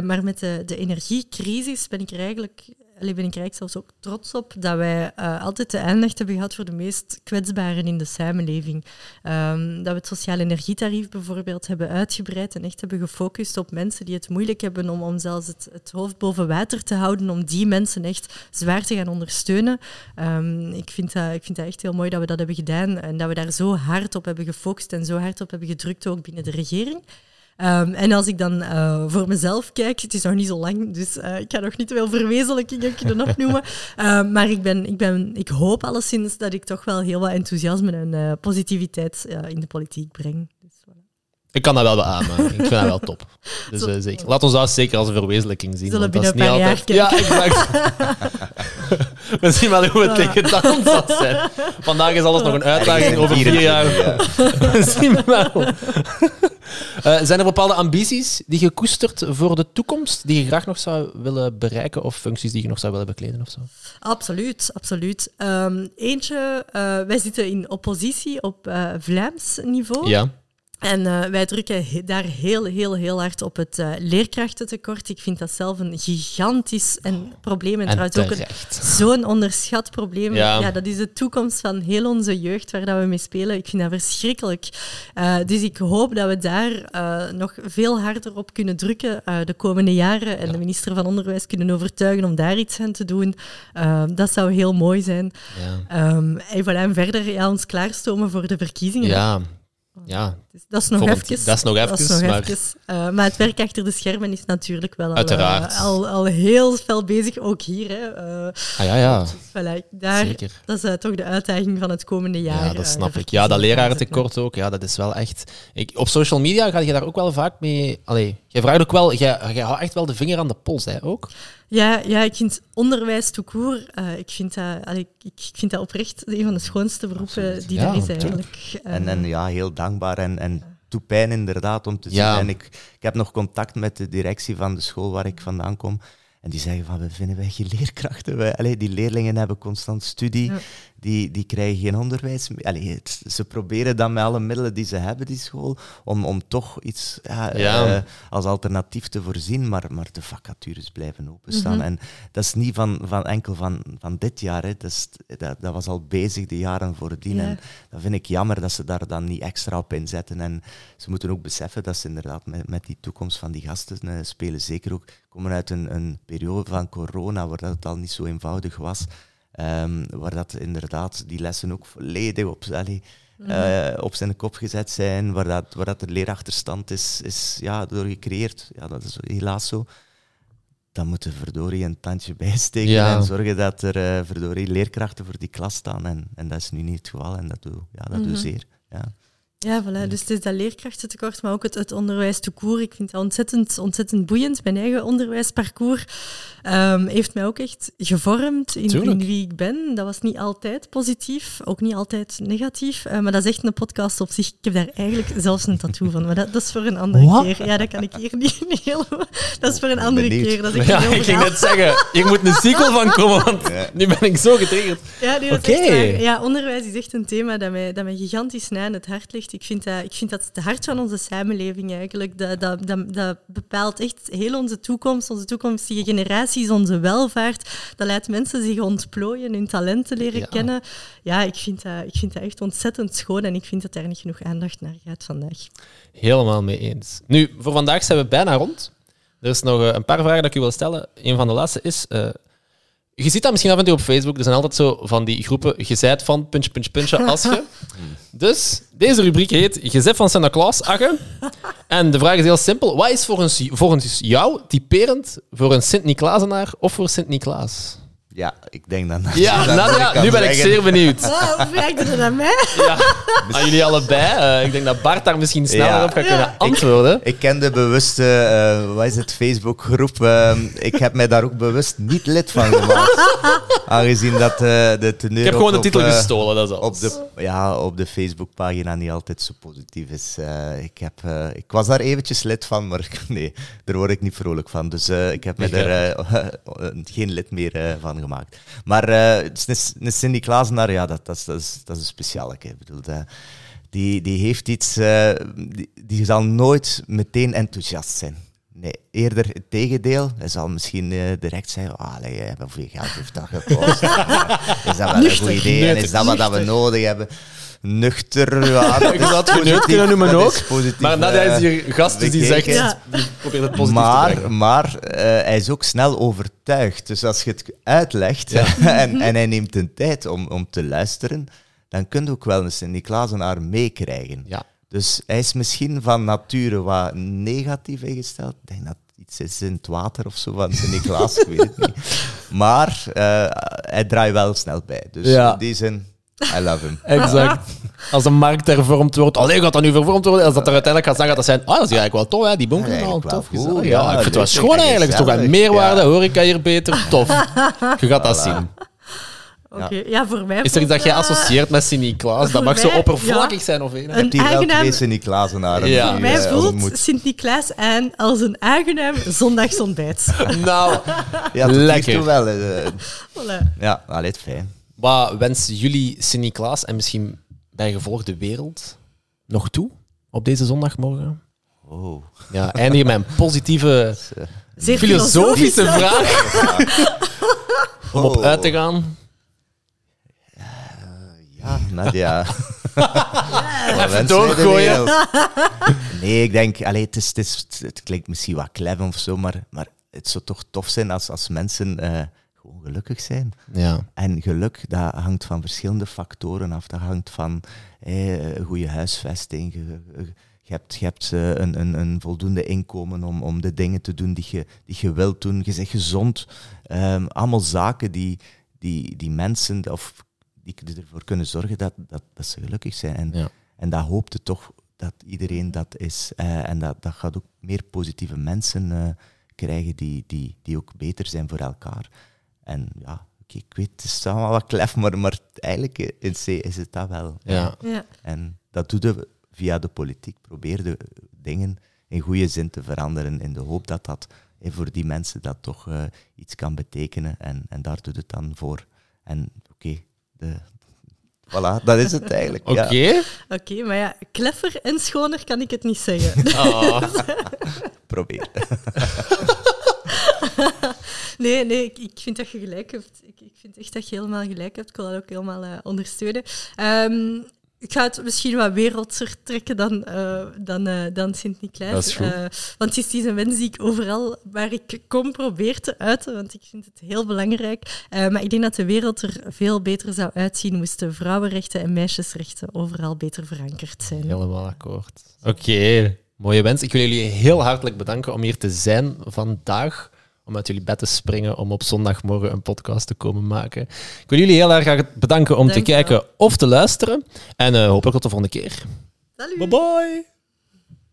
Maar met de, de energiecrisis ben ik er eigenlijk, allee, ben ik eigenlijk zelfs ook trots op dat wij eh, altijd de aandacht hebben gehad voor de meest kwetsbaren in de samenleving. Ehm, dat we het sociaal energietarief bijvoorbeeld hebben uitgebreid en echt hebben gefocust op mensen die het moeilijk hebben om, om zelfs het, het hoofd boven water te houden, om die mensen echt zwaar te gaan ondersteunen. Ehm, ik, vind dat, ik vind dat echt heel mooi dat we dat hebben gedaan en dat we daar zo hard op hebben gefocust en zo hard op hebben gedrukt, ook binnen de regering. Ehm, en als ik dan eh, voor mezelf kijk, het is nog niet zo lang, dus eh, ik ga nog niet te veel verwezenlijkingen kunnen opnoemen. Ehm, maar ik, ben, ik, ben, ik hoop alleszins dat ik toch wel heel wat enthousiasme en eh, positiviteit in de politiek breng. Ik kan dat wel beamen. Ik vind dat wel top. Dus eh, zeker. Laat ons dat zeker als een verwezenlijking zien. Zullen want dat is binnen niet altijd... Ja, exact. We zien wel hoe het tegen dans zal zijn. Vandaag is alles nog een uitdaging over vier 24, jaar. ja. We zien wel. Eh, zijn er bepaalde ambities die je koestert voor de toekomst, die je graag nog zou willen bereiken, of functies die je nog zou willen bekleden of zo? Absoluut, absoluut. Ehm, eentje, eh, wij zitten in oppositie op eh, Vlaams niveau. Ja. En eh, wij drukken he- daar heel, heel, heel hard op het eh, leerkrachtentekort. Ik vind dat zelf een gigantisch en probleem. En, En trouwens ook zo'n onderschat probleem. Ja. Ja. dat is de toekomst van heel onze jeugd waar dat we mee spelen. Ik vind dat verschrikkelijk. Eh, dus ik hoop dat we daar nog veel harder op kunnen drukken de komende jaren en de minister van Onderwijs kunnen overtuigen om daar iets aan te doen. Dat zou heel mooi zijn. Ja. Ehm, en voilà, en verder ja, ons klaarstomen voor de verkiezingen. ja. Ja, Dus dat is nog Volgend- even. dat is nog even, maar- even. Eh, maar het werk achter de schermen is natuurlijk wel al, eh, al, al heel fel bezig, ook hier. Hè. Eh, ah, ja, ja. voilà, daar, Zeker. dat is eh, toch de uitdaging van het komende jaar. Ja, dat snap ik. Ja, dat lerarentekort ook. Ja, dat is wel echt... Ik, op social media ga je daar ook wel vaak mee... Allee, jij vraagt ook wel... Jij, jij houdt echt wel de vinger aan de pols, hè, ook? Ja, ja, ik vind onderwijs tout court, eh, ik, vind dat, allee, ik, ik vind dat oprecht een van de schoonste beroepen die Ja, er is eigenlijk. En, en ja, heel dankbaar en, en doet pijn inderdaad om te zien. Ja. En ik, ik heb nog contact met de directie van de school waar ik vandaan kom. En die zeggen van, we vinden wij geen leerkrachten. Wij, allee, die leerlingen hebben constant studie. Ja. Die, die krijgen geen onderwijs meer. Allee, het- ze proberen dan met alle middelen die ze hebben, die school, om, om toch iets ja, Ja. eh, als alternatief te voorzien. Maar, maar de vacatures blijven openstaan. Mhm. En dat is niet van, van enkel van, van dit jaar. Hè. Dat, is, dat, dat was al bezig de jaren voordien. Ja. En dat vind ik jammer dat ze daar dan niet extra op inzetten. En ze moeten ook beseffen dat ze inderdaad met, met die toekomst van die gasten eh, spelen. Zeker ook komen uit een, een periode van corona, waar dat het al niet zo eenvoudig was. Ehm, waar dat inderdaad die lessen ook volledig op, allee, eh, op zijn kop gezet zijn, waar, dat, waar dat de leerachterstand is, is ja, door gecreëerd. Ja, dat is helaas zo. Dan moeten verdorie een tandje bijsteken Ja. en zorgen dat er eh, verdorie leerkrachten voor die klas staan. En, en dat is nu niet het geval en dat doet ja, dat doet Mhm. zeer. Ja. Ja, voilà. dus het is dat leerkrachtentekort, maar ook het, het onderwijs tout court. Ik vind dat ontzettend, ontzettend boeiend. Mijn eigen onderwijsparcours ehm, heeft mij ook echt gevormd in, wie ik ben. Dat was niet altijd positief, ook niet altijd negatief. eh, maar dat is echt een podcast op zich. Ik heb daar eigenlijk zelfs een tattoo van, maar dat, dat is voor een andere keer. Ja, dat kan ik hier niet, niet helemaal... Dat is voor een andere benieuwd. keer. Dat is Ja, ik ging net zeggen, hier moet een sequel van komen, want nu ben ik zo getriggerd. Ja, nee, dat is Oké. echt waar. Ja, onderwijs is echt een thema dat mij, dat mij gigantisch na aan het hart ligt. Ik vind dat, ik vind dat het hart van onze samenleving eigenlijk. Dat, dat, dat, dat bepaalt echt heel onze toekomst, onze toekomstige generaties, onze welvaart. Dat laat mensen zich ontplooien, hun talenten leren Ja. kennen. Ja, ik vind, dat, ik vind dat echt ontzettend schoon en ik vind dat daar niet genoeg aandacht naar gaat vandaag. Helemaal mee eens. Nu, voor vandaag zijn we bijna rond. Er is nog eh, een paar vragen dat ik u wil stellen. Een van de laatste is... eh, je ziet dat misschien af en toe op Facebook. Er zijn altijd zo van die groepen gezegd van puntje, puntje, puntje, als je. Dus deze rubriek heet Gezet van Santa Claus. En de vraag is heel simpel. Wat is volgens, volgens jou typerend voor een Sint-Niklaasenaar of voor Sint-Niklaas? Ja, ik denk dan... Ja, dat Nadia, kan nu ben ik zeggen. zeer benieuwd. Oh, hoe je dat aan mij? Ja, aan jullie allebei. Eh, ik denk dat Bart daar misschien sneller Ja. op gaat kunnen antwoorden. Ik ken de bewuste, eh, wat is het, Facebookgroep. eh, ik heb mij daar ook bewust niet lid van gemaakt. Aangezien dat eh, de teneur Ik heb gewoon de op, titel gestolen, dat is op alles. de, ja, op de Facebookpagina niet altijd zo positief is. Eh, ik, heb, eh, ik was daar eventjes lid van, maar nee, daar word ik niet vrolijk van. Dus eh, ik heb me Ik er eh, geen lid meer van gemaakt. Maar eh, een, een Sint-Niklaasenaar, ja, dat, dat, is, dat, is, dat is een specialeke. Ik bedoel, dat- die, die heeft iets... eh, die, die zal nooit meteen enthousiast zijn. Nee, eerder het tegendeel. Hij zal misschien eh, direct zeggen, ah, allee, eh, hoeveel geld heeft dat gekost? is dat wel een goed idee? En is dat wat we nodig hebben? Nuchter, is het geneut positief, kunnen noemen ook. is positief, Maar Nadia eh, is hier gast, dus die zegt... Ja. Probeert het positief te maar brengen. maar eh, hij is ook snel overtuigd. Dus als je het uitlegt en, en hij neemt de tijd om, om te luisteren, dan kun je ook wel een Sint-Niklaasenaar meekrijgen. Ja. Dus hij is misschien van nature wat negatief ingesteld. Ik denk dat het iets is in het water of zo van Sint-Niklaas, ik weet het niet. Maar eh, hij draait wel snel bij. Dus Ja. in die zin, I love him. Exact. Als een markt hervormd wordt, alleen gaat dat nu vervormd worden, als dat er uiteindelijk gaat zijn, gaat dat zijn, ah, dat is eigenlijk wel tof, hè, die boom is Eigenlijk wel tof. goed, ja, ja, ik vind het wel schoon en eigenlijk, het is toch een meerwaarde, ja. horeca hier beter, tof. Je gaat dat zien. Oké, ja. voor mij... Is er iets dat jij eh, associeert met Sint-Niklaas? Dat mag zo oppervlakkig ja. zijn of een. Heb hier wel aangenaam- twee Sint-Niklaasenaren Ja. Voor mij eh, voelt. Sint-Niklaas aan als een aangenaam zondagsontbijt. Nou, Ja, Lekker. Wel. eh, Voilà. ja, allee, fijn. Wat wensen jullie Sint-Niklaas en misschien bij gevolg de wereld nog toe op deze zondagmorgen? Oh. Ja, eindigen met een positieve, Zeer filosofische filosofisch. vraag om op Oh. uit te gaan. Ja, Nadia. Wat Even doorgooien. Nee, ik denk, allee, het, is, het, is, het klinkt misschien wat klem of zo, maar, maar het zou toch tof zijn als, als mensen eh, gewoon gelukkig zijn. Ja. En geluk, dat hangt van verschillende factoren af. Dat hangt van eh, goede huisvesting. Je, je- hebt, je hebt eh, een, een, een voldoende inkomen om, om de dingen te doen die je, die je wilt doen. Je bent gezond. Ehm, allemaal zaken die, die, die mensen of die ervoor kunnen zorgen dat, dat, dat ze gelukkig zijn. En, Ja. en dat hoopte toch dat iedereen dat is. Eh, en dat, dat gaat ook meer positieve mensen eh, krijgen die, die, die ook beter zijn voor elkaar. En ja, oké, ik weet, het is allemaal wat klef, maar, maar eigenlijk in C is het dat wel. Ja. Ja. En dat doe je via de politiek. Probeer de dingen in goede zin te veranderen in de hoop dat dat eh, voor die mensen dat toch eh, iets kan betekenen. En, en daar doet het dan voor. En oké, de voilà, dat is het eigenlijk. Oké. Ja, Oké, maar ja, kleffer en schoner kan ik het niet zeggen. Ah. probeer. Nee, nee, ik, ik vind dat je gelijk hebt. Ik, ik vind echt dat je helemaal gelijk hebt. Ik wil dat ook helemaal eh, ondersteunen. Ehm, ik ga het misschien wat wereldser trekken dan, eh, dan, eh, dan Sint-Niklaas. Eh, want het is een wens die ik overal waar ik kom probeer te uiten, want ik vind het heel belangrijk. Maar ik denk dat de wereld er veel beter zou uitzien moesten vrouwenrechten en meisjesrechten overal beter verankerd zijn. Helemaal akkoord. Oké, mooie wens. Ik wil jullie heel hartelijk bedanken om hier te zijn vandaag. Om uit jullie bed te springen om op zondagmorgen een podcast te komen maken. Ik wil jullie heel erg graag bedanken om te wel. kijken of te luisteren. En eh, hopelijk tot de volgende keer. Salut! Bye bye!